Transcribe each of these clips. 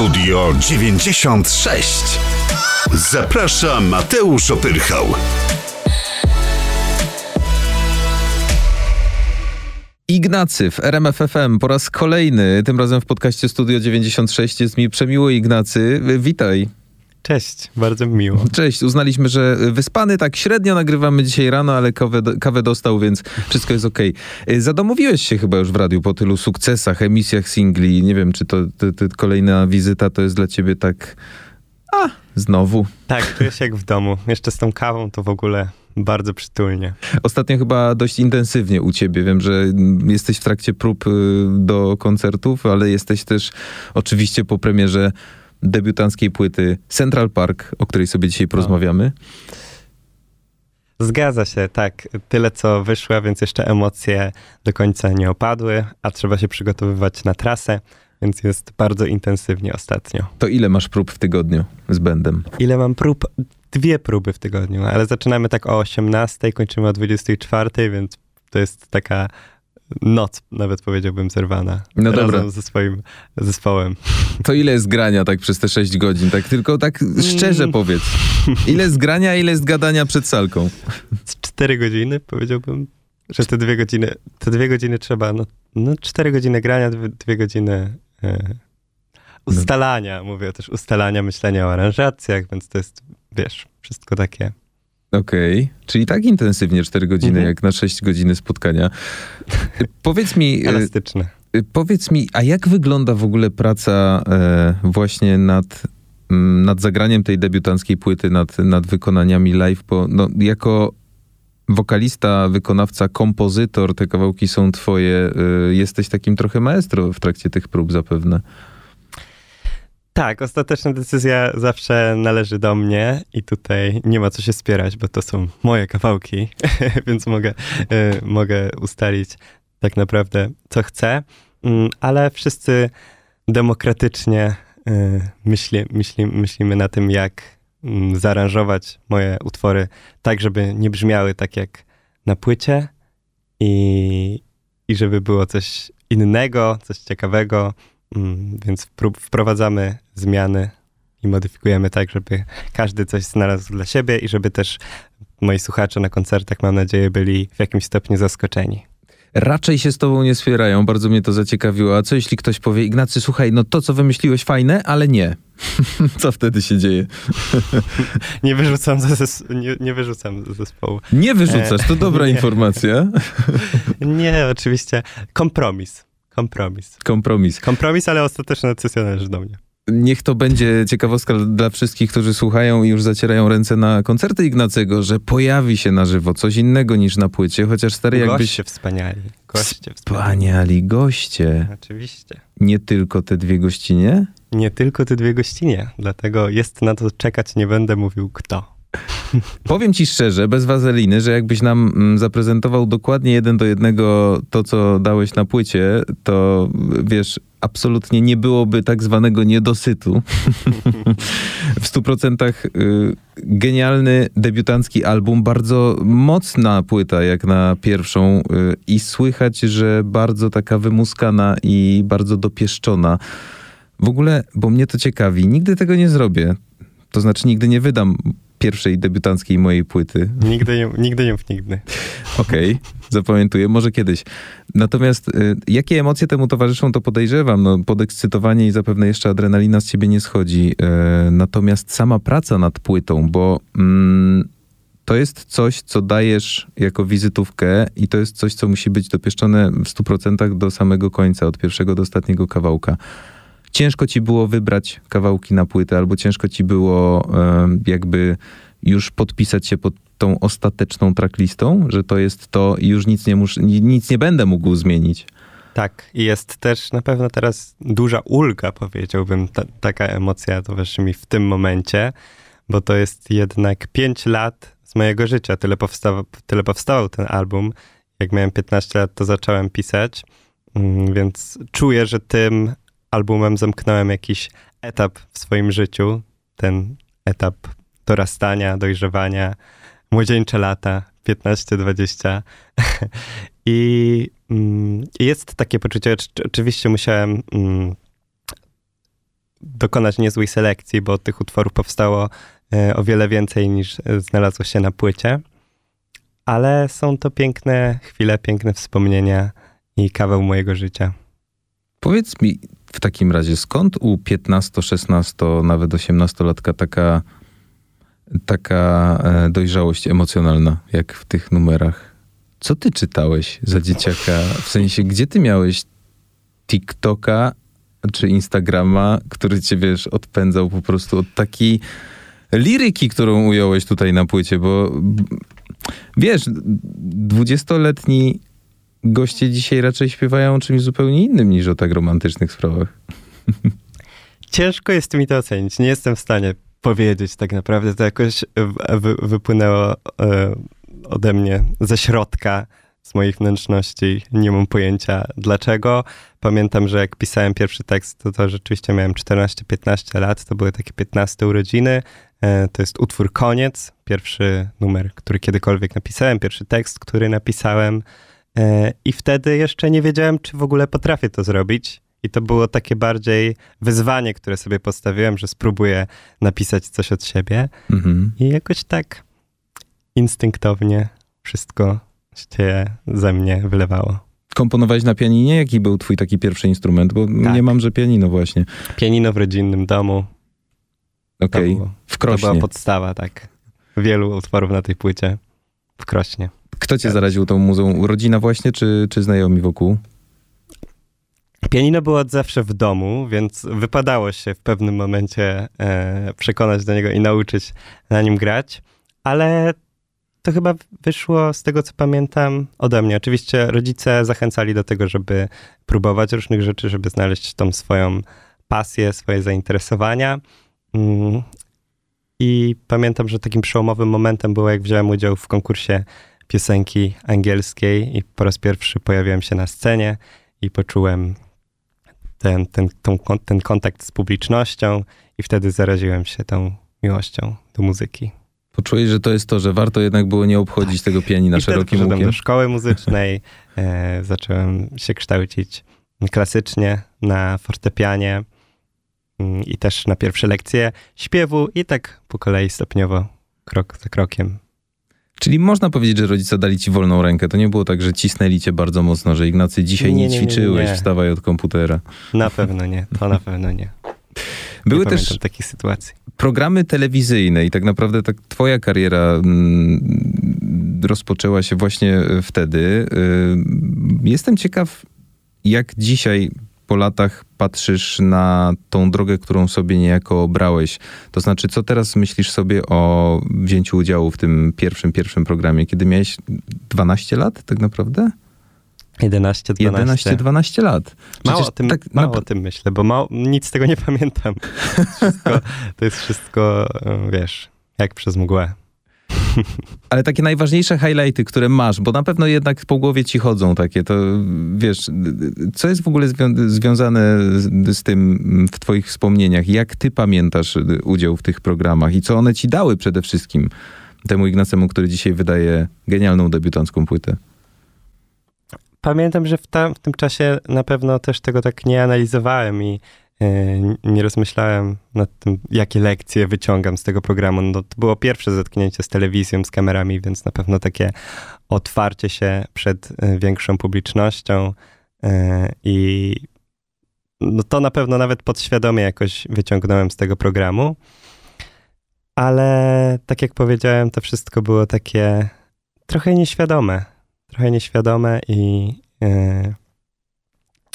Studio 96. Zaprasza Mateusz Opyrchał. Ignacy w RMFFM po raz kolejny, tym razem w podcaście Studio 96 jest mi przemiło Ignacy. Witaj. Cześć, bardzo miło. Cześć, uznaliśmy, że wyspany tak średnio nagrywamy dzisiaj rano, ale kawę, kawę dostał, więc wszystko jest okej. Okay. Zadomowiłeś się chyba już w radiu po tylu sukcesach, emisjach singli. Nie wiem, czy to, to, to kolejna wizyta to jest dla ciebie tak... A, znowu. Tak, czuję się jak w domu. Jeszcze z tą kawą to w ogóle bardzo przytulnie. Ostatnio chyba dość intensywnie u ciebie. Wiem, że jesteś w trakcie prób y, do koncertów, ale jesteś też oczywiście po premierze debiutanckiej płyty Central Park, o której sobie dzisiaj porozmawiamy. Zgadza się, tak. Tyle co wyszło, więc jeszcze emocje do końca nie opadły, a trzeba się przygotowywać na trasę, więc jest bardzo intensywnie ostatnio. To ile masz prób w tygodniu z bandem? Ile mam prób? Dwie próby w tygodniu, ale zaczynamy tak o 18, kończymy o 24, więc to jest taka noc, nawet powiedziałbym, zerwana. No razem dobra. ze swoim zespołem. To ile jest grania tak przez te 6 godzin? Tak tylko tak szczerze mm. powiedz. Ile jest grania, ile jest gadania przed salką? Z 4 godziny powiedziałbym, że te dwie godziny, te dwie godziny trzeba, no, no 4 godziny grania, dwie, dwie godziny e, ustalania, no. mówię też ustalania, myślenia o aranżacjach, więc to jest, wiesz, wszystko takie Okej, okay. czyli tak intensywnie 4 godziny, mhm. jak na 6 godziny spotkania. Powiedz mi... E, Elastyczne. E, powiedz mi, a jak wygląda w ogóle praca e, właśnie nad, m, nad zagraniem tej debiutanckiej płyty, nad, nad wykonaniami live? Bo no, jako wokalista, wykonawca, kompozytor, te kawałki są twoje. E, jesteś takim trochę maestro w trakcie tych prób zapewne. Tak, ostateczna decyzja zawsze należy do mnie i tutaj nie ma co się spierać, bo to są moje kawałki, więc mogę, y, mogę ustalić tak naprawdę co chcę, y, ale wszyscy demokratycznie y, myśli, myśli, myślimy na tym, jak mm, zaaranżować moje utwory tak, żeby nie brzmiały tak jak na płycie i, i żeby było coś innego, coś ciekawego, Mm, więc wprowadzamy zmiany i modyfikujemy tak, żeby każdy coś znalazł dla siebie i żeby też moi słuchacze na koncertach, mam nadzieję, byli w jakimś stopniu zaskoczeni. Raczej się z tobą nie swierają, bardzo mnie to zaciekawiło. A co jeśli ktoś powie, Ignacy, słuchaj, no to co wymyśliłeś fajne, ale nie. co wtedy się dzieje? nie wyrzucam, zes nie, nie wyrzucam zespołu. Nie wyrzucasz, to dobra informacja. nie, oczywiście. Kompromis. Kompromis. Kompromis. Kompromis, ale ostateczna decyzja należy do mnie. Niech to będzie ciekawostka dla wszystkich, którzy słuchają i już zacierają ręce na koncerty Ignacego, że pojawi się na żywo coś innego niż na płycie, chociaż stary jakbyś... Goście wspaniali. Goście wspaniali. goście. Oczywiście. Nie tylko te dwie gościnie? Nie tylko te dwie gościnie, dlatego jest na to czekać, nie będę mówił kto. Powiem ci szczerze, bez wazeliny, że jakbyś nam mm, zaprezentował dokładnie jeden do jednego to, co dałeś na płycie, to wiesz, absolutnie nie byłoby tak zwanego niedosytu. w stu procentach y, genialny debiutancki album, bardzo mocna płyta jak na pierwszą y, i słychać, że bardzo taka wymuskana i bardzo dopieszczona. W ogóle, bo mnie to ciekawi, nigdy tego nie zrobię. To znaczy nigdy nie wydam pierwszej debiutanckiej mojej płyty. Nigdy nie, nigdy nie nigdy. Okej, okay, zapamiętuję, może kiedyś. Natomiast y, jakie emocje temu towarzyszą, to podejrzewam. No, podekscytowanie i zapewne jeszcze adrenalina z ciebie nie schodzi. Y, natomiast sama praca nad płytą, bo mm, to jest coś, co dajesz jako wizytówkę i to jest coś, co musi być dopieszczone w 100% do samego końca, od pierwszego do ostatniego kawałka ciężko ci było wybrać kawałki na płytę, albo ciężko ci było jakby już podpisać się pod tą ostateczną tracklistą, że to jest to i już nic nie, mus, nic nie będę mógł zmienić. Tak, jest też na pewno teraz duża ulga, powiedziałbym, ta, taka emocja towarzyszy mi w tym momencie, bo to jest jednak 5 lat z mojego życia. Tyle, powstawał, tyle powstawał ten album. Jak miałem 15 lat, to zacząłem pisać, mm, więc czuję, że tym albumem zamknąłem jakiś etap w swoim życiu, ten etap dorastania, dojrzewania, młodzieńcze lata, 15-20. I mm, jest takie poczucie, oczywiście musiałem mm, dokonać niezłej selekcji, bo tych utworów powstało e, o wiele więcej niż e, znalazło się na płycie. Ale są to piękne chwile, piękne wspomnienia i kawał mojego życia. Powiedz mi w takim razie, skąd u 15, 16, nawet 18-latka taka, taka e, dojrzałość emocjonalna, jak w tych numerach? Co ty czytałeś za dzieciaka? W sensie, gdzie ty miałeś TikToka czy Instagrama, który cię, wiesz, odpędzał po prostu od takiej liryki, którą ująłeś tutaj na płycie, bo wiesz, dwudziestoletni goście dzisiaj raczej śpiewają o czymś zupełnie innym niż o tak romantycznych sprawach. Ciężko jest mi to ocenić. Nie jestem w stanie powiedzieć tak naprawdę. To jakoś wy, wypłynęło e, ode mnie ze środka, z moich wnętrzności. Nie mam pojęcia dlaczego. Pamiętam, że jak pisałem pierwszy tekst, to, to rzeczywiście miałem 14-15 lat. To były takie 15 urodziny. E, to jest utwór Koniec, pierwszy numer, który kiedykolwiek napisałem, pierwszy tekst, który napisałem. E, I wtedy jeszcze nie wiedziałem, czy w ogóle potrafię to zrobić. I to było takie bardziej wyzwanie, które sobie postawiłem, że spróbuję napisać coś od siebie. Mhm. I jakoś tak instynktownie wszystko się ze mnie wylewało. Komponowałeś na pianinie? Jaki był twój taki pierwszy instrument? Bo tak. nie mam, że pianino właśnie. Pianino w rodzinnym domu. Okej, okay. w Krośnie. To była podstawa, tak. Wielu utworów na tej płycie w Krośnie. Kto cię zaraził tą muzą? Rodzina właśnie, czy, czy znajomi wokół? Pianino było od zawsze w domu, więc wypadało się w pewnym momencie e, przekonać do niego i nauczyć na nim grać, ale to chyba wyszło z tego, co pamiętam ode mnie. Oczywiście rodzice zachęcali do tego, żeby próbować różnych rzeczy, żeby znaleźć tą swoją pasję, swoje zainteresowania. Mm. I pamiętam, że takim przełomowym momentem było, jak wziąłem udział w konkursie piosenki angielskiej i po raz pierwszy pojawiłem się na scenie i poczułem ten, ten, tą, ten kontakt z publicznością i wtedy zaraziłem się tą miłością do muzyki. Poczułeś, że to jest to, że warto jednak było nie obchodzić tak. tego pianina I szerokim łukiem? do szkoły muzycznej, e, zacząłem się kształcić klasycznie na fortepianie mm, i też na pierwsze lekcje śpiewu i tak po kolei stopniowo, krok za krokiem. Czyli można powiedzieć, że rodzice dali ci wolną rękę. To nie było tak, że cisnęli cię bardzo mocno, że Ignacy dzisiaj nie, nie ćwiczyłeś, nie, nie. wstawaj od komputera. Na pewno nie, to na pewno nie. Były nie też takich sytuacji. programy telewizyjne i tak naprawdę tak twoja kariera mm, rozpoczęła się właśnie wtedy. Y, jestem ciekaw, jak dzisiaj po latach patrzysz na tą drogę, którą sobie niejako obrałeś? To znaczy, co teraz myślisz sobie o wzięciu udziału w tym pierwszym, pierwszym programie, kiedy miałeś 12 lat tak naprawdę? 11, 12. 11-12 lat. Przecież mało, o tym, tak, mało o tym myślę, bo mało, nic z tego nie pamiętam. Wszystko, to jest wszystko, wiesz, jak przez mgłę. Ale takie najważniejsze highlighty, które masz, bo na pewno jednak po głowie ci chodzą takie, to wiesz, co jest w ogóle zwią związane z, z, tym w twoich wspomnieniach? Jak ty pamiętasz udział w tych programach i co one ci dały przede wszystkim temu Ignacemu, który dzisiaj wydaje genialną debiutancką płytę? Pamiętam, że w, tam, w tym czasie na pewno też tego tak nie analizowałem i nie rozmyślałem nad tym, jakie lekcje wyciągam z tego programu. No, to było pierwsze zetknięcie z telewizją, z kamerami, więc na pewno takie otwarcie się przed yy, większą publicznością yy, i no to na pewno nawet podświadomie jakoś wyciągnąłem z tego programu. Ale tak jak powiedziałem, to wszystko było takie trochę nieświadome trochę nieświadome i,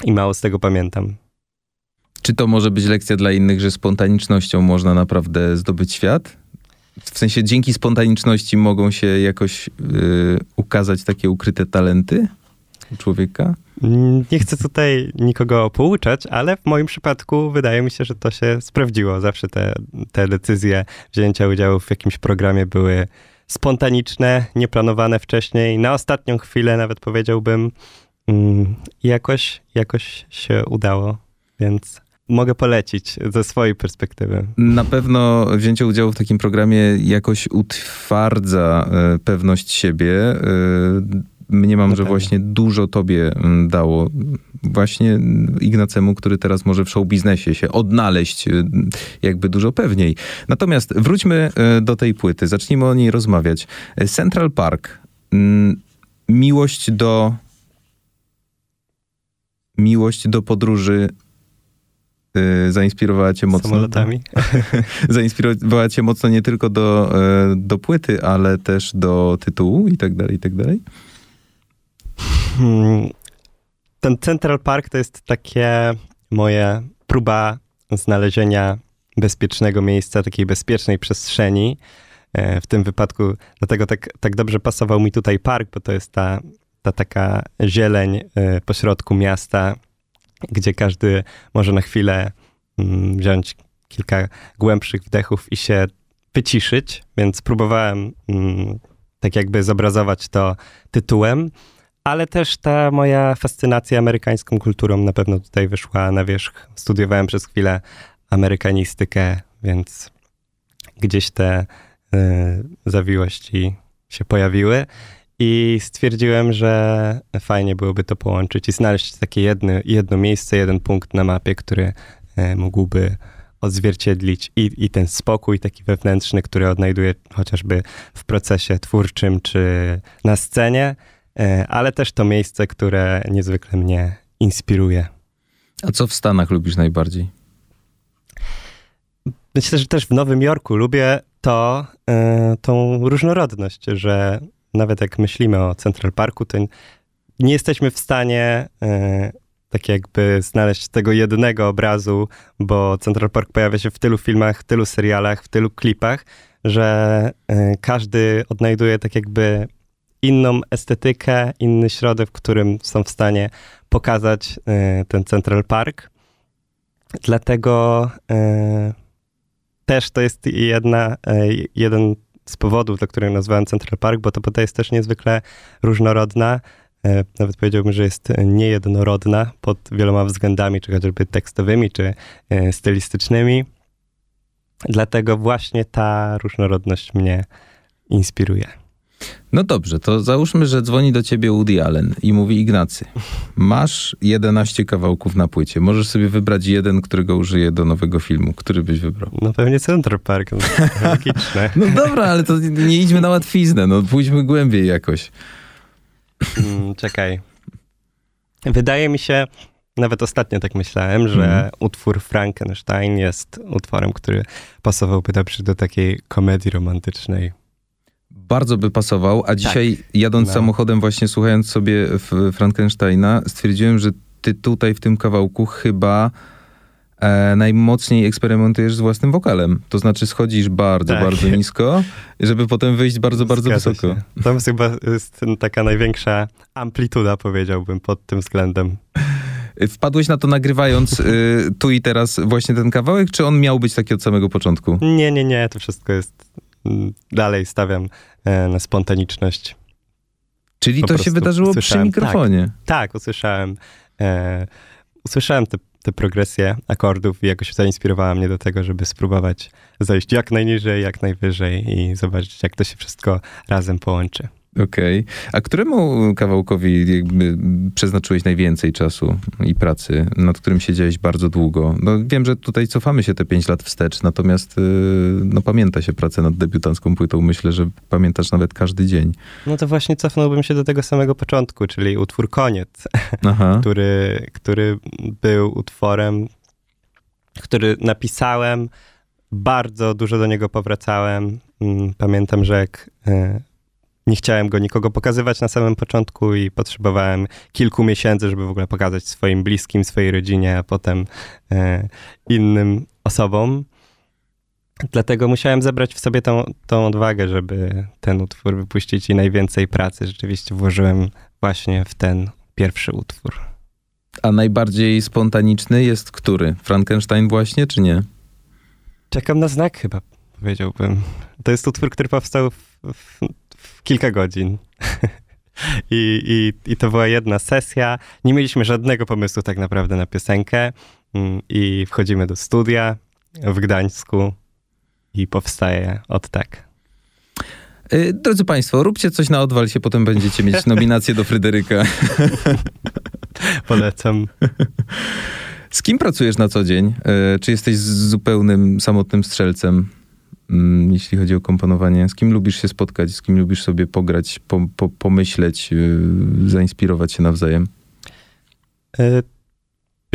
i mało z tego pamiętam. Czy to może być lekcja dla innych, że spontanicznością można naprawdę zdobyć świat? W sensie dzięki spontaniczności mogą się jakoś yy, ukazać takie ukryte talenty u człowieka? Nie chcę tutaj nikogo pouczać, ale w moim przypadku wydaje mi się, że to się sprawdziło. Zawsze te, te decyzje wzięcia udziału w jakimś programie były spontaniczne, nieplanowane wcześniej, na ostatnią chwilę nawet powiedziałbym. Mm, jakoś, jakoś się udało, więc mogę polecić ze swojej perspektywy. Na pewno wzięcie udziału w takim programie jakoś utwardza e, pewność siebie. E, mniemam, że właśnie dużo tobie mm, dało właśnie Ignacemu, który teraz może w show biznesie się odnaleźć y, jakby dużo pewniej. Natomiast wróćmy do tej płyty, zacznijmy o niej rozmawiać. Central Park. Mm, Miłość do miłość do podróży zainspirowała cię mocno. Samolotami. Zainspirowała cię mocno nie tylko do, e, do płyty, ale też do tytułu i tak dalej, i tak dalej. Hmm, Ten Central Park to jest takie moje próba znalezienia bezpiecznego miejsca, takiej bezpiecznej przestrzeni. E, W tym wypadku, dlatego tak, tak dobrze pasował mi tutaj park, bo to jest ta, ta taka zieleń e, pośrodku miasta, gdzie każdy może na chwilę mm, wziąć kilka głębszych wdechów i się wyciszyć, więc próbowałem mm, tak jakby zobrazować to tytułem, ale też ta moja fascynacja amerykańską kulturą na pewno tutaj wyszła na wierzch. Studiowałem przez chwilę amerykanistykę, więc gdzieś te y, zawiłości się pojawiły i stwierdziłem, że fajnie byłoby to połączyć i znaleźć takie jedno, jedno miejsce, jeden punkt na mapie, który y, mógłby odzwierciedlić i, i ten spokój taki wewnętrzny, który odnajduję chociażby w procesie twórczym czy na scenie, e, ale też to miejsce, które niezwykle mnie inspiruje. A co w Stanach lubisz najbardziej? Myślę, że też w Nowym Jorku lubię to, e, tą różnorodność, że nawet jak myślimy o Central Parku, to nie jesteśmy w stanie e, tak jakby znaleźć tego jednego obrazu, bo Central Park pojawia się w tylu filmach, w tylu serialach, w tylu klipach, że e, każdy odnajduje tak jakby inną estetykę, inny środek, w którym są w stanie pokazać e, ten Central Park. Dlatego też to jest jedna, jeden z powodów, dla których nazwałem Central Park, bo to płyta jest też niezwykle różnorodna. E, Nawet powiedziałbym, że jest niejednorodna pod wieloma względami, czy chociażby tekstowymi, czy e, stylistycznymi. Dlatego właśnie ta różnorodność mnie inspiruje. No dobrze, to załóżmy, że dzwoni do ciebie Woody Allen i mówi Ignacy, masz 11 kawałków na płycie, możesz sobie wybrać jeden, którego użyję do nowego filmu. Który byś wybrał? No pewnie Central Park, no, logiczne. No dobra, ale to nie idźmy na łatwiznę, no pójdźmy głębiej jakoś. Mm, Czekaj. Wydaje mi się, nawet ostatnio tak myślałem, że Mhm. utwór Frankenstein jest utworem, który pasowałby dobrze do takiej komedii romantycznej. Bardzo by pasował, a dzisiaj jadąc No. samochodem, właśnie słuchając sobie Frankensteina, stwierdziłem, że ty tutaj w tym kawałku chyba e, najmocniej eksperymentujesz z własnym wokalem. To znaczy schodzisz bardzo, Tak. bardzo nisko, żeby potem wyjść bardzo, bardzo Zgadza wysoko. Się. To jest chyba jest taka największa amplituda, powiedziałbym, pod tym względem. Wpadłeś na to nagrywając y, tu i teraz właśnie ten kawałek, czy on miał być taki od samego początku? Nie, nie, nie, to wszystko jest... Dalej stawiam e, na spontaniczność. Czyli Po to się wydarzyło przy słyszałem, mikrofonie. Tak, usłyszałem, e, usłyszałem te, te progresje akordów i jakoś zainspirowała mnie do tego, żeby spróbować zejść jak najniżej, jak najwyżej i zobaczyć, jak to się wszystko razem połączy. Okej. A któremu kawałkowi jakby przeznaczyłeś najwięcej czasu i pracy, nad którym siedziałeś bardzo długo? No, wiem, że tutaj cofamy się te pięć lat wstecz, natomiast y, no, pamięta się pracę nad debiutancką płytą. Myślę, że pamiętasz nawet każdy dzień. No to właśnie cofnąłbym się do tego samego początku, czyli utwór Koniec, który, który był utworem, który napisałem, bardzo dużo do niego powracałem. Mm, Pamiętam, że jak e, nie chciałem go nikogo pokazywać na samym początku i potrzebowałem kilku miesięcy, żeby w ogóle pokazać swoim bliskim, swojej rodzinie, a potem e, innym osobom. Dlatego musiałem zebrać w sobie tą, tą odwagę, żeby ten utwór wypuścić i najwięcej pracy rzeczywiście włożyłem właśnie w ten pierwszy utwór. A najbardziej spontaniczny jest który? Frankenstein właśnie, czy nie? Czekam na znak chyba, powiedziałbym. To jest utwór, który powstał w, w, w kilka godzin. I, i, I to była jedna sesja. Nie mieliśmy żadnego pomysłu tak naprawdę na piosenkę. Mm, I wchodzimy do studia w Gdańsku i powstaje od tak. Y, Drodzy Państwo, róbcie coś na odwal się, potem będziecie mieć nominację do Fryderyka. Polecam. Z kim pracujesz na co dzień? Y, Czy jesteś zupełnym samotnym strzelcem, jeśli chodzi o komponowanie? Z kim lubisz się spotkać? Z kim lubisz sobie pograć, po, po, pomyśleć, y, zainspirować się nawzajem? Y,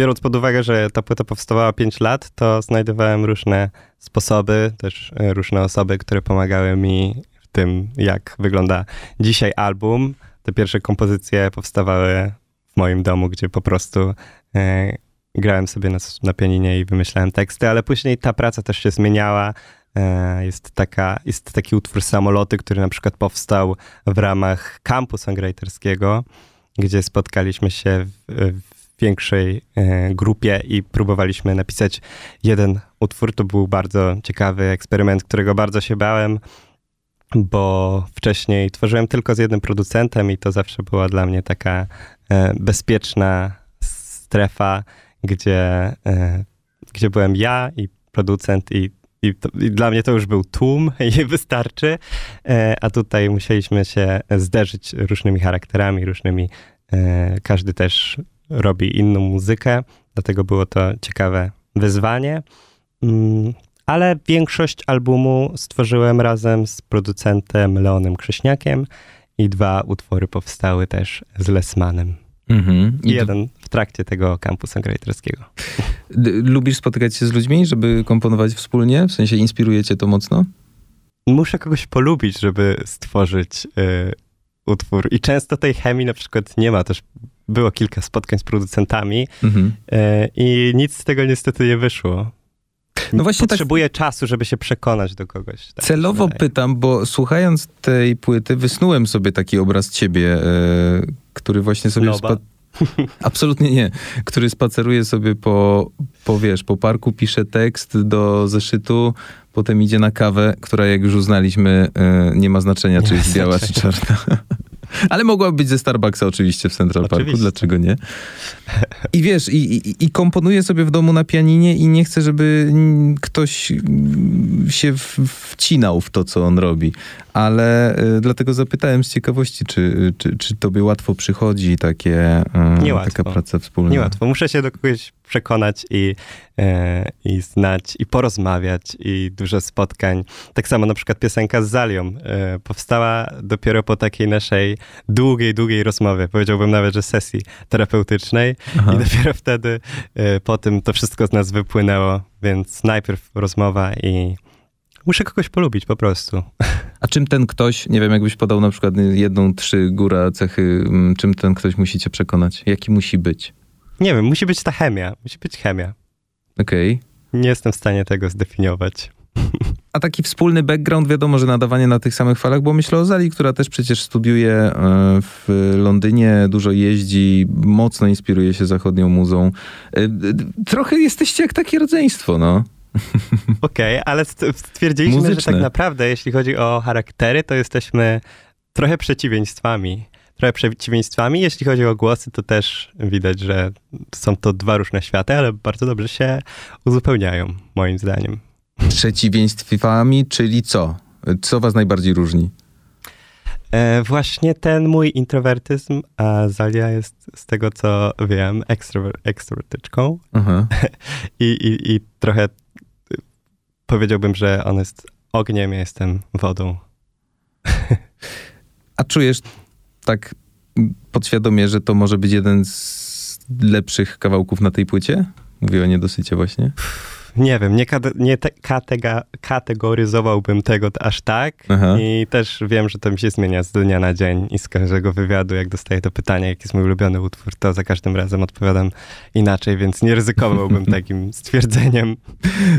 Biorąc pod uwagę, że ta płyta powstawała 5 lat, to znajdowałem różne sposoby, też y, różne osoby, które pomagały mi w tym, jak wygląda dzisiaj album. Te pierwsze kompozycje powstawały w moim domu, gdzie po prostu y, grałem sobie na, na pianinie i wymyślałem teksty, ale później ta praca też się zmieniała. E, Jest, taka, jest taki utwór Samoloty, który na przykład powstał w ramach kampu songwriterskiego, gdzie spotkaliśmy się w, w większej e, grupie i próbowaliśmy napisać jeden utwór. To był bardzo ciekawy eksperyment, którego bardzo się bałem, bo wcześniej tworzyłem tylko z jednym producentem i to zawsze była dla mnie taka e, bezpieczna strefa, gdzie, gdzie byłem ja i producent i i, to, I dla mnie to już był tłum i wystarczy. E, a tutaj musieliśmy się zderzyć różnymi charakterami, różnymi. E, każdy też robi inną muzykę, dlatego było to ciekawe wyzwanie. Mm, ale większość albumu stworzyłem razem z producentem Leonem Krześniakiem i dwa utwory powstały też z Lesmanem. Mhm. I jeden w trakcie tego kampu songwriterskiego. Lubisz spotykać się z ludźmi, żeby komponować wspólnie? W sensie inspirujecie to mocno? muszę kogoś polubić, żeby stworzyć y, utwór. I często tej chemii na przykład nie ma. Też było kilka spotkań z producentami Mhm. y, i nic z tego niestety nie wyszło. No właśnie tak- Potrzebuję czasu, żeby się przekonać do kogoś. Tak Celowo pytam, bo słuchając tej płyty, wysnułem sobie taki obraz ciebie, e, który właśnie sobie... Loba? Absolutnie nie. Który spaceruje sobie po, po, wiesz, po parku, pisze tekst do zeszytu, potem idzie na kawę, która jak już uznaliśmy, e, nie ma znaczenia, czy Nie ma jest biała, czy czarna. Ale mogła być ze Starbucksa oczywiście w Central Parku, Oczywiście. dlaczego nie? I wiesz, i, i, i komponuję sobie w domu na pianinie i nie chcę, żeby ktoś się wcinał w to, co on robi. Ale y, dlatego zapytałem z ciekawości, czy, czy, czy tobie łatwo przychodzi takie, y, Niełatwo. taka praca wspólna? Niełatwo. Muszę się do kogoś przekonać i, e, i znać, i porozmawiać, i dużo spotkań. Tak samo na przykład piosenka z Zalią e, powstała dopiero po takiej naszej długiej, długiej rozmowie. Powiedziałbym nawet, że sesji terapeutycznej. Aha. I dopiero wtedy e, po tym to wszystko z nas wypłynęło. Więc najpierw rozmowa i muszę kogoś polubić po prostu. A czym ten ktoś, nie wiem, jakbyś podał na przykład jedną, trzy góra cechy, mm, czym ten ktoś musi cię przekonać? Jaki musi być? Nie wiem, musi być ta chemia. Musi być chemia. Okej. Nie jestem w stanie tego zdefiniować. A taki wspólny background, wiadomo, że nadawanie na tych samych falach, bo myślę o Zali, która też przecież studiuje e, w Londynie, dużo jeździ, mocno inspiruje się zachodnią muzą. E, Trochę jesteście jak takie rodzeństwo, no. Okej, ale st- stwierdziliśmy, że Muzyczne. tak naprawdę, jeśli chodzi o charaktery, to jesteśmy trochę przeciwieństwami. Trochę przeciwieństwami. Jeśli chodzi o głosy, to też widać, że są to dwa różne światy, ale bardzo dobrze się uzupełniają, moim zdaniem. Przeciwieństwami, czyli co? Co was najbardziej różni? E, właśnie ten mój introwertyzm, a Zalia jest, z tego co wiem, ekstro, ekstrowertyczką Aha. i, i, i trochę y, powiedziałbym, że on jest ogniem, ja jestem wodą. A czujesz tak podświadomie, że to może być jeden z lepszych kawałków na tej płycie? Mówię o niedosycie właśnie. Nie wiem, nie, kate, nie te, katega, kategoryzowałbym tego aż tak. Aha. I też wiem, że to mi się zmienia z dnia na dzień i z każdego wywiadu, jak dostaję to pytanie, jaki jest mój ulubiony utwór, to za każdym razem odpowiadam inaczej, więc nie ryzykowałbym takim stwierdzeniem.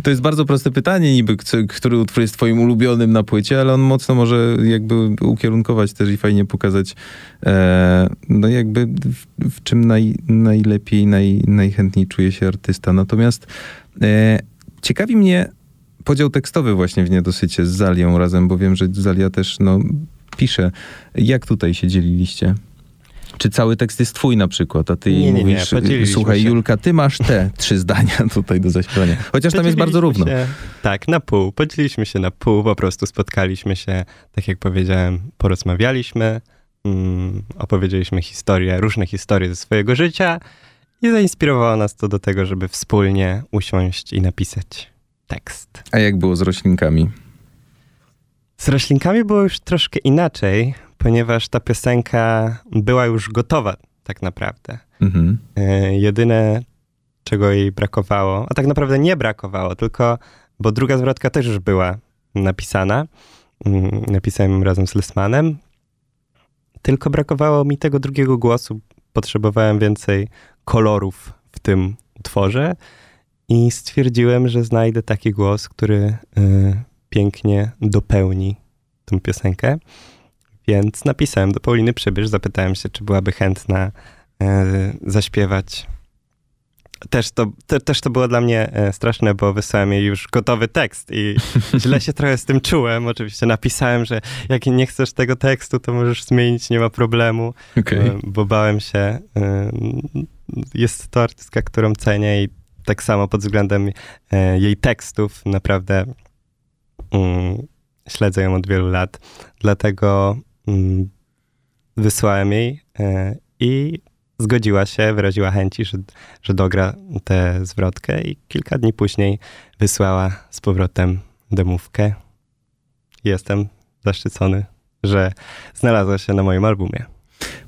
To jest bardzo proste pytanie niby, który utwór jest twoim ulubionym na płycie, ale on mocno może jakby ukierunkować też i fajnie pokazać e, no jakby w, w czym naj, najlepiej, naj, najchętniej czuje się artysta. Natomiast ciekawi mnie podział tekstowy właśnie w Niedosycie z Zalią razem, bo wiem, że Zalia też no, pisze. Jak tutaj się dzieliliście? Czy cały tekst jest twój na przykład, a ty Nie, nie, nie, mówisz, podzieliliśmy słuchaj się. Julka, ty masz te trzy zdania tutaj do zaśpiewania. Chociaż tam jest bardzo równo. Się, tak, na pół. Podzieliliśmy się na pół, po prostu spotkaliśmy się, tak jak powiedziałem, porozmawialiśmy, mm, opowiedzieliśmy historie, różne historie ze swojego życia i zainspirowało nas to do tego, żeby wspólnie usiąść i napisać tekst. A jak było z roślinkami? Z roślinkami było już troszkę inaczej, ponieważ ta piosenka była już gotowa tak naprawdę. Mhm. E, jedyne, czego jej brakowało, a tak naprawdę nie brakowało, tylko, bo druga zwrotka też już była napisana. Mm, Napisałem ją razem z Lesmanem. Tylko brakowało mi tego drugiego głosu. Potrzebowałem więcej kolorów w tym utworze i stwierdziłem, że znajdę taki głos, który y, pięknie dopełni tą piosenkę. Więc napisałem do Pauliny Przybysz, zapytałem się, czy byłaby chętna e, zaśpiewać. Też to, te, też to było dla mnie e, straszne, bo wysłałem jej już gotowy tekst i źle się trochę z tym czułem. Oczywiście napisałem, że jak nie chcesz tego tekstu, to możesz zmienić, nie ma problemu, Okej. e, bo bałem się. e, Jest to artystka, którą cenię i tak samo pod względem jej tekstów naprawdę mm, śledzę ją od wielu lat. Dlatego mm, wysłałem jej i zgodziła się, wyraziła chęci, że, że dogra tę zwrotkę i kilka dni później wysłała z powrotem demówkę. Jestem zaszczycony, że znalazła się na moim albumie.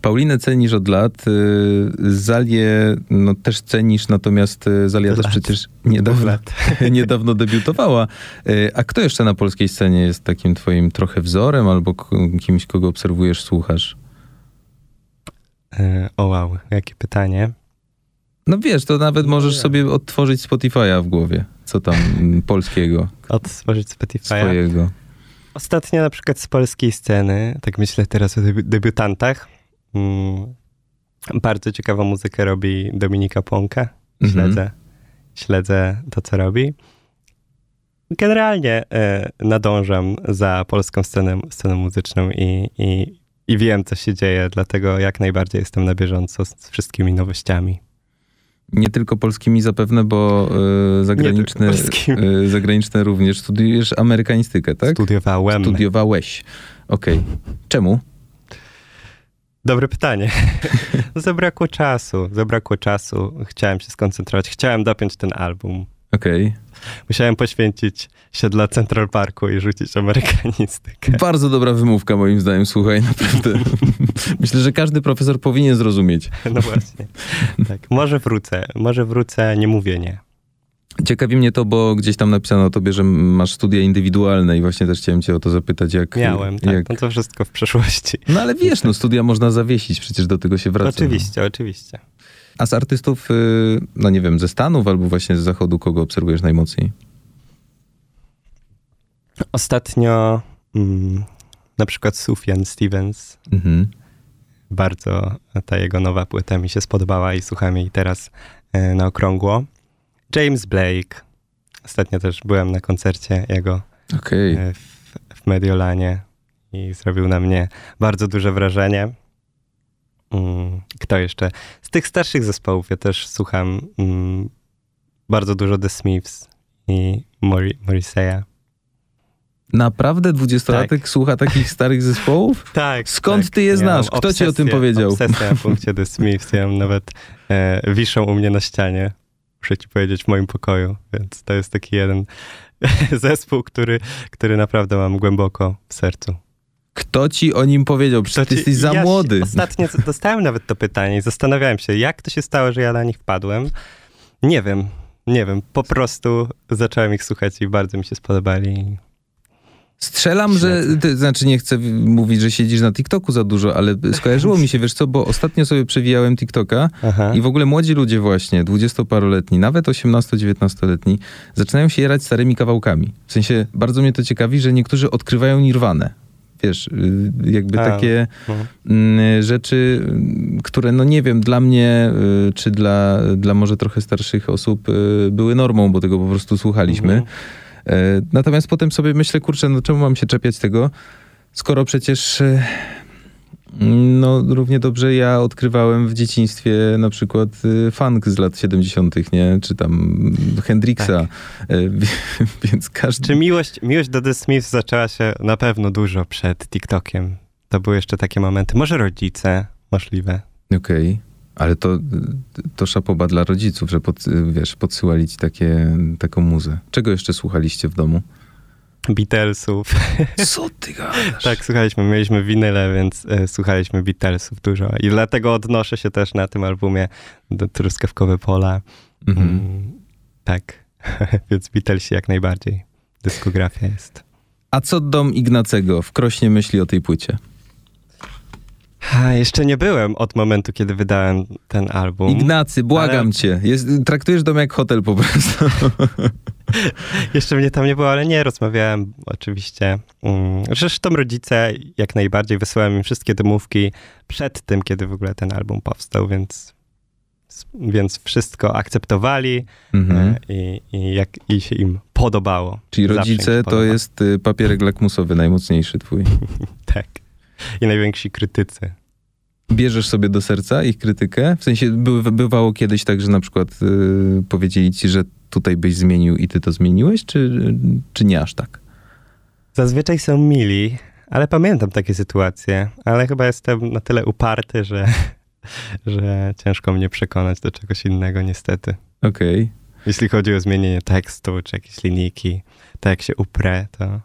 Paulinę cenisz od lat, y, Zalię no, też cenisz, natomiast y, Zalia też przecież niedawno, niedawno debiutowała. Y, A kto jeszcze na polskiej scenie jest takim twoim trochę wzorem albo kimś, kogo obserwujesz, słuchasz? E, O wow, jakie pytanie. No wiesz, to nawet możesz sobie odtworzyć Spotify'a w głowie. Co tam mm, polskiego, Odtworzyć Spotify'a. swojego. Ostatnio na przykład z polskiej sceny, tak myślę teraz o debi- debiutantach, mm, bardzo ciekawą muzykę robi Dominika Płonka. Mhm. Śledzę, śledzę to, co robi. Generalnie e, nadążam za polską sceną, sceną muzyczną i, i, i wiem, co się dzieje, dlatego jak najbardziej jestem na bieżąco z wszystkimi nowościami. Nie tylko polskimi zapewne, bo y, zagraniczne, y, zagraniczne również. Studiujesz amerykanistykę, tak? Studiowałem. Studiowałeś. Okej. Czemu? Dobre pytanie. zabrakło czasu, zabrakło czasu. Chciałem się skoncentrować, chciałem dopiąć ten album. Okej. Musiałem poświęcić się dla Central Parku i rzucić amerykanistykę. Bardzo dobra wymówka moim zdaniem, słuchaj, naprawdę. Myślę, że każdy profesor powinien zrozumieć. No właśnie. Tak, może wrócę, może wrócę, nie mówię nie. Ciekawi mnie to, bo gdzieś tam napisano o tobie, że masz studia indywidualne i właśnie też chciałem cię o to zapytać, jak... Miałem, tak, Jak... no to wszystko w przeszłości. No ale wiesz, no studia można zawiesić, przecież do tego się wraca. Oczywiście, oczywiście. A z artystów, y, no nie wiem, ze Stanów albo właśnie z Zachodu, kogo obserwujesz najmocniej? Ostatnio mm, na przykład Sufjan Stevens, Mhm. bardzo ta jego nowa płyta mi się spodobała i słucham jej teraz e, na okrągło. James Blake, ostatnio też byłem na koncercie jego Okej. e, w, w Mediolanie i zrobił na mnie bardzo duże wrażenie. Mm, Kto jeszcze? Z tych starszych zespołów ja też słucham mm, bardzo dużo The Smiths i Mori- Morrissey'a. Naprawdę dwudziestolatek słucha takich starych zespołów? Tak. Skąd ty je znasz? Kto ci o tym obsesję- powiedział? Obsesję na punkcie The Smiths. Ja mam nawet e, wiszą u mnie na ścianie. Muszę ci powiedzieć w moim pokoju, więc to jest taki jeden zespół, który, który naprawdę mam głęboko w sercu. Kto ci o nim powiedział? Przecież ty ci- jesteś za ja młody. Ostatnio dostałem nawet to pytanie i zastanawiałem się, jak to się stało, że ja na nich wpadłem. Nie wiem, nie wiem. Po prostu zacząłem ich słuchać i bardzo mi się spodobali. Strzelam, że, ty, znaczy nie chcę mówić, że siedzisz na TikToku za dużo, ale skojarzyło mi się, wiesz co, bo ostatnio sobie przewijałem TikToka Aha. i w ogóle młodzi ludzie właśnie, dwudziestoparoletni, nawet 18-19-letni, zaczynają się jarać starymi kawałkami. W sensie, bardzo mnie to ciekawi, że niektórzy odkrywają Nirwanę. Wiesz, y, jakby A, takie mhm. mm, rzeczy, mm, które no nie wiem, dla mnie, y, czy dla, dla może trochę starszych osób y, były normą, bo tego po prostu słuchaliśmy. Mhm. E, Natomiast potem sobie myślę, kurczę, no czemu mam się czepiać tego, skoro przecież No, równie dobrze ja odkrywałem w dzieciństwie na przykład y, funk z lat 70., nie? Czy tam Hendrixa. Y, Więc każdy. Czy miłość, miłość do The Smiths zaczęła się na pewno dużo przed TikTokiem? To były jeszcze takie momenty. Może rodzice, możliwe. Okej. Ale to, to szapoba dla rodziców, że pod, wiesz, podsyłali ci takie, taką muzę. Czego jeszcze słuchaliście w domu? Beatlesów. Co ty gadasz? tak, słuchaliśmy. Mieliśmy winyle, więc e, słuchaliśmy Beatlesów dużo. I dlatego odnoszę się też na tym albumie do Truskawkowe Pola. Mhm. Mm, tak, więc Beatlesi jak najbardziej. Dyskografia jest. A co dom Ignacego w Krośnie myśli o tej płycie? Ha, jeszcze nie byłem od momentu, kiedy wydałem ten album. Ignacy, błagam ale- cię. Jest, traktujesz dom jak hotel po prostu. Jeszcze mnie tam nie było, ale nie, rozmawiałem oczywiście. Mm, Zresztą rodzice jak najbardziej wysyłałem im wszystkie domówki przed tym, kiedy w ogóle ten album powstał, więc, więc wszystko akceptowali Mhm. e, i, i, jak, i się im podobało. Czyli im rodzice to jest y, papierek lakmusowy najmocniejszy twój. Tak. I najwięksi krytycy. Bierzesz sobie do serca ich krytykę? W sensie by, bywało kiedyś tak, że na przykład y, powiedzieli ci, że tutaj byś zmienił i ty to zmieniłeś, czy, czy nie aż tak? Zazwyczaj są mili, ale pamiętam takie sytuacje, ale chyba jestem na tyle uparty, że, że ciężko mnie przekonać do czegoś innego niestety. Okej. Jeśli chodzi o zmienienie tekstu, czy jakieś linijki, to jak się uprę, to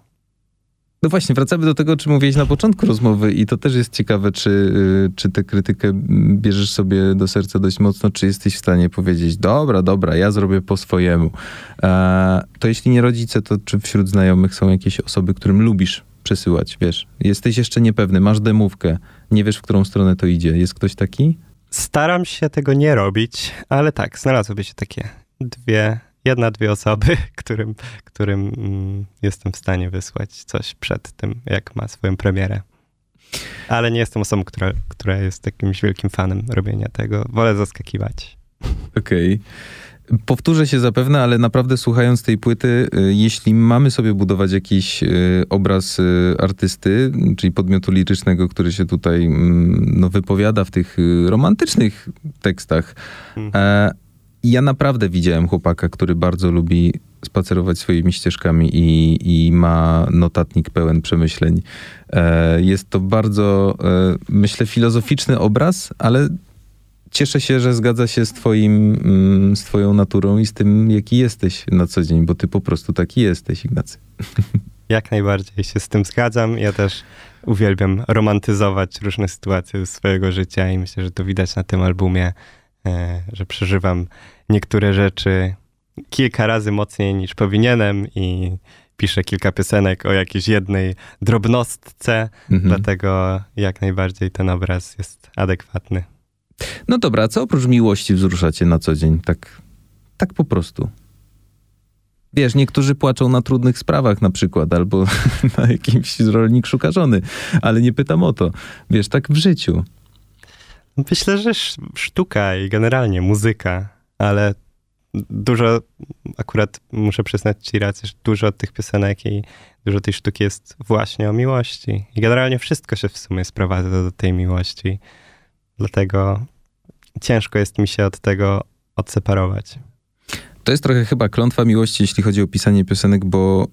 No właśnie, wracamy do tego, o czym mówiłeś na początku rozmowy i to też jest ciekawe, czy, y, czy tę krytykę bierzesz sobie do serca dość mocno, czy jesteś w stanie powiedzieć, dobra, dobra, ja zrobię po swojemu. E, to jeśli nie rodzice, to czy wśród znajomych są jakieś osoby, którym lubisz przesyłać, wiesz? Jesteś jeszcze niepewny, masz demówkę, nie wiesz, w którą stronę to idzie. Jest ktoś taki? staram się tego nie robić, ale tak, znalazłyby się takie dwie, jedna, dwie osoby, którym, którym mm, jestem w stanie wysłać coś przed tym, jak ma swoją premierę. Ale nie jestem osobą, która, która jest jakimś wielkim fanem robienia tego. Wolę zaskakiwać. Okej. Powtórzę się zapewne, ale naprawdę słuchając tej płyty, y, jeśli mamy sobie budować jakiś y, obraz y, artysty, czyli podmiotu lirycznego, który się tutaj mm, no, wypowiada w tych romantycznych tekstach, Mhm. E, ja naprawdę widziałem chłopaka, który bardzo lubi spacerować swoimi ścieżkami i, i ma notatnik pełen przemyśleń. E, jest to bardzo, e, myślę, filozoficzny obraz, ale cieszę się, że zgadza się z, twoim, mm, z twoją naturą i z tym, jaki jesteś na co dzień, bo ty po prostu taki jesteś, Ignacy. Jak najbardziej się z tym zgadzam. Ja też uwielbiam romantyzować różne sytuacje ze swojego życia i myślę, że to widać na tym albumie, że przeżywam niektóre rzeczy kilka razy mocniej niż powinienem i piszę kilka piosenek o jakiejś jednej drobnostce, Mhm. dlatego jak najbardziej ten obraz jest adekwatny. No dobra, a co oprócz miłości wzrusza cię na co dzień? Tak, tak po prostu. Wiesz, niektórzy płaczą na trudnych sprawach na przykład, albo na jakimś rolnik szuka żony, ale nie pytam o to. Wiesz, tak w życiu. Myślę, że sz- sztuka i generalnie muzyka, ale dużo, akurat muszę przyznać ci rację, że dużo tych piosenek i dużo tej sztuki jest właśnie o miłości. I generalnie wszystko się w sumie sprowadza do tej miłości. Dlatego ciężko jest mi się od tego odseparować. To jest trochę chyba klątwa miłości, jeśli chodzi o pisanie piosenek, bo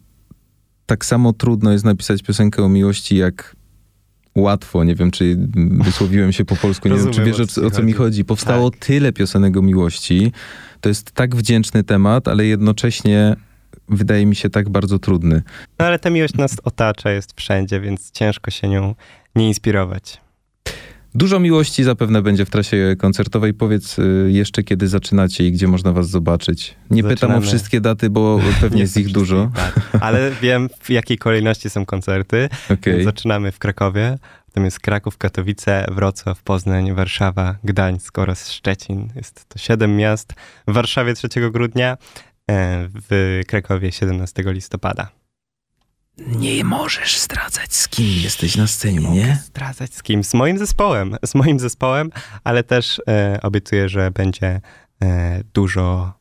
tak samo trudno jest napisać piosenkę o miłości, jak łatwo. Nie wiem, czy wysłowiłem się po polsku. Nie wiem, czy wiesz, o o, co mi chodzi. chodzi. Powstało Tak. tyle piosenek o miłości. To jest tak wdzięczny temat, ale jednocześnie wydaje mi się tak bardzo trudny. No ale ta miłość nas otacza, jest wszędzie, więc ciężko się nią nie inspirować. Dużo miłości zapewne będzie w trasie koncertowej. Powiedz y, jeszcze, kiedy zaczynacie i gdzie można was zobaczyć. Nie pytam o Zaczynamy. wszystkie daty, bo pewnie jest ich dużo. Tak, ale wiem w jakiej kolejności są koncerty. Okej. Zaczynamy w Krakowie, potem jest Kraków, Katowice, Wrocław, Poznań, Warszawa, Gdańsk oraz Szczecin. Jest to siedem miast. W Warszawie 3 grudnia, e, w Krakowie 17 listopada. Nie możesz zdradzać, z kim jesteś na scenie, Mogę zdradzać z kim? Z moim zespołem. Z moim zespołem, ale też e, obiecuję, że będzie e, dużo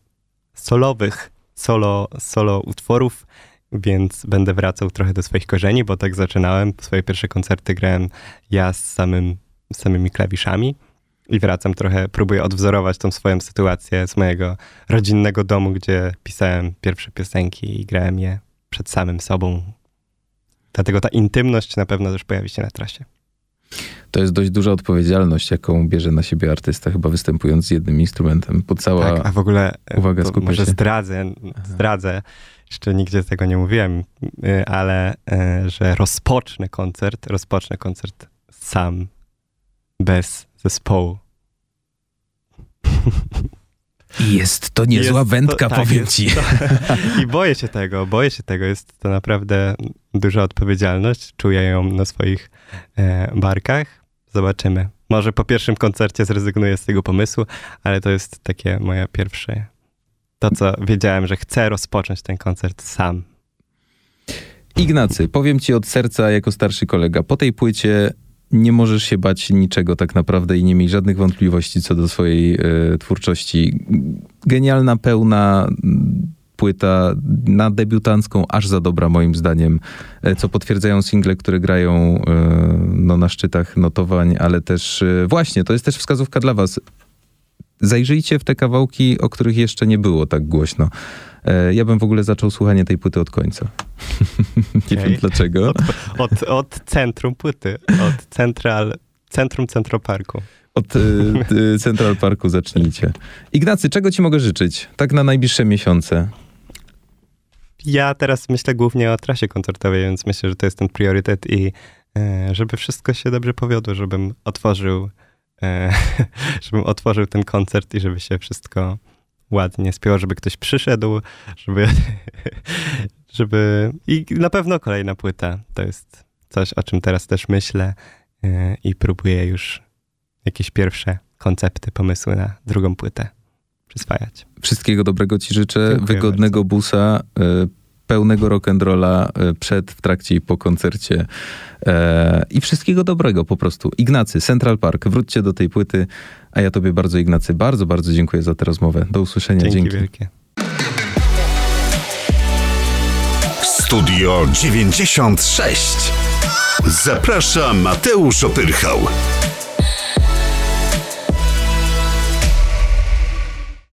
solowych, solo, solo utworów, więc będę wracał trochę do swoich korzeni, bo tak zaczynałem. Swoje pierwsze koncerty grałem ja z samym z samymi klawiszami i wracam trochę, próbuję odwzorować tą swoją sytuację z mojego rodzinnego domu, gdzie pisałem pierwsze piosenki i grałem je przed samym sobą. Dlatego ta intymność na pewno też pojawi się na trasie. To jest dość duża odpowiedzialność, jaką bierze na siebie artysta, chyba występując z jednym instrumentem. Bo cała... Tak, a w ogóle e, Uwaga, to skupię może się. zdradzę, zdradzę, jeszcze nigdzie tego nie mówiłem, y, ale y, że rozpocznę koncert, rozpocznę koncert sam, bez zespołu. I jest to niezła Jest to- wędka, tak, powiem jest ci. to- I boję się tego, boję się tego. Jest to naprawdę duża odpowiedzialność. Czuję ją na swoich e, barkach. Zobaczymy. Może po pierwszym koncercie zrezygnuję z tego pomysłu, ale to jest takie moje pierwsze. To, co wiedziałem, że chcę rozpocząć ten koncert sam. Ignacy, powiem ci od serca jako starszy kolega, po tej płycie nie możesz się bać niczego tak naprawdę i nie miej żadnych wątpliwości co do swojej e, twórczości. Genialna, pełna mm, płyta na debiutancką, aż za dobra moim zdaniem, e, co potwierdzają single, które grają e, no, na szczytach notowań, ale też właśnie, to jest też wskazówka dla was. Zajrzyjcie w te kawałki, o których jeszcze nie było tak głośno. E, Ja bym w ogóle zaczął słuchanie tej płyty od końca. nie wiem dlaczego. Od, od centrum płyty, od central, centrum Centroparku. Od y, Central Parku zacznijcie. Ignacy, czego ci mogę życzyć? Tak na najbliższe miesiące. Ja teraz myślę głównie o trasie koncertowej, więc myślę, że to jest ten priorytet i żeby wszystko się dobrze powiodło, żebym otworzył, żebym otworzył ten koncert i żeby się wszystko ładnie spięło, żeby ktoś przyszedł, żeby, żeby... I na pewno kolejna płyta. To jest coś, o czym teraz też myślę e, i próbuję już jakieś pierwsze koncepty, pomysły na drugą płytę przyswajać. Wszystkiego dobrego ci życzę, Dziękuję wygodnego busa, y, pełnego rock'n'rolla y, przed, w trakcie i po koncercie e, i wszystkiego dobrego po prostu. Ignacy, Central Park, wróćcie do tej płyty, a ja tobie bardzo Ignacy, bardzo, bardzo dziękuję za tę rozmowę. Do usłyszenia, Dzięki, dzięki. wielkie. Studio 96. Zaprasza Mateusz Opyrchał.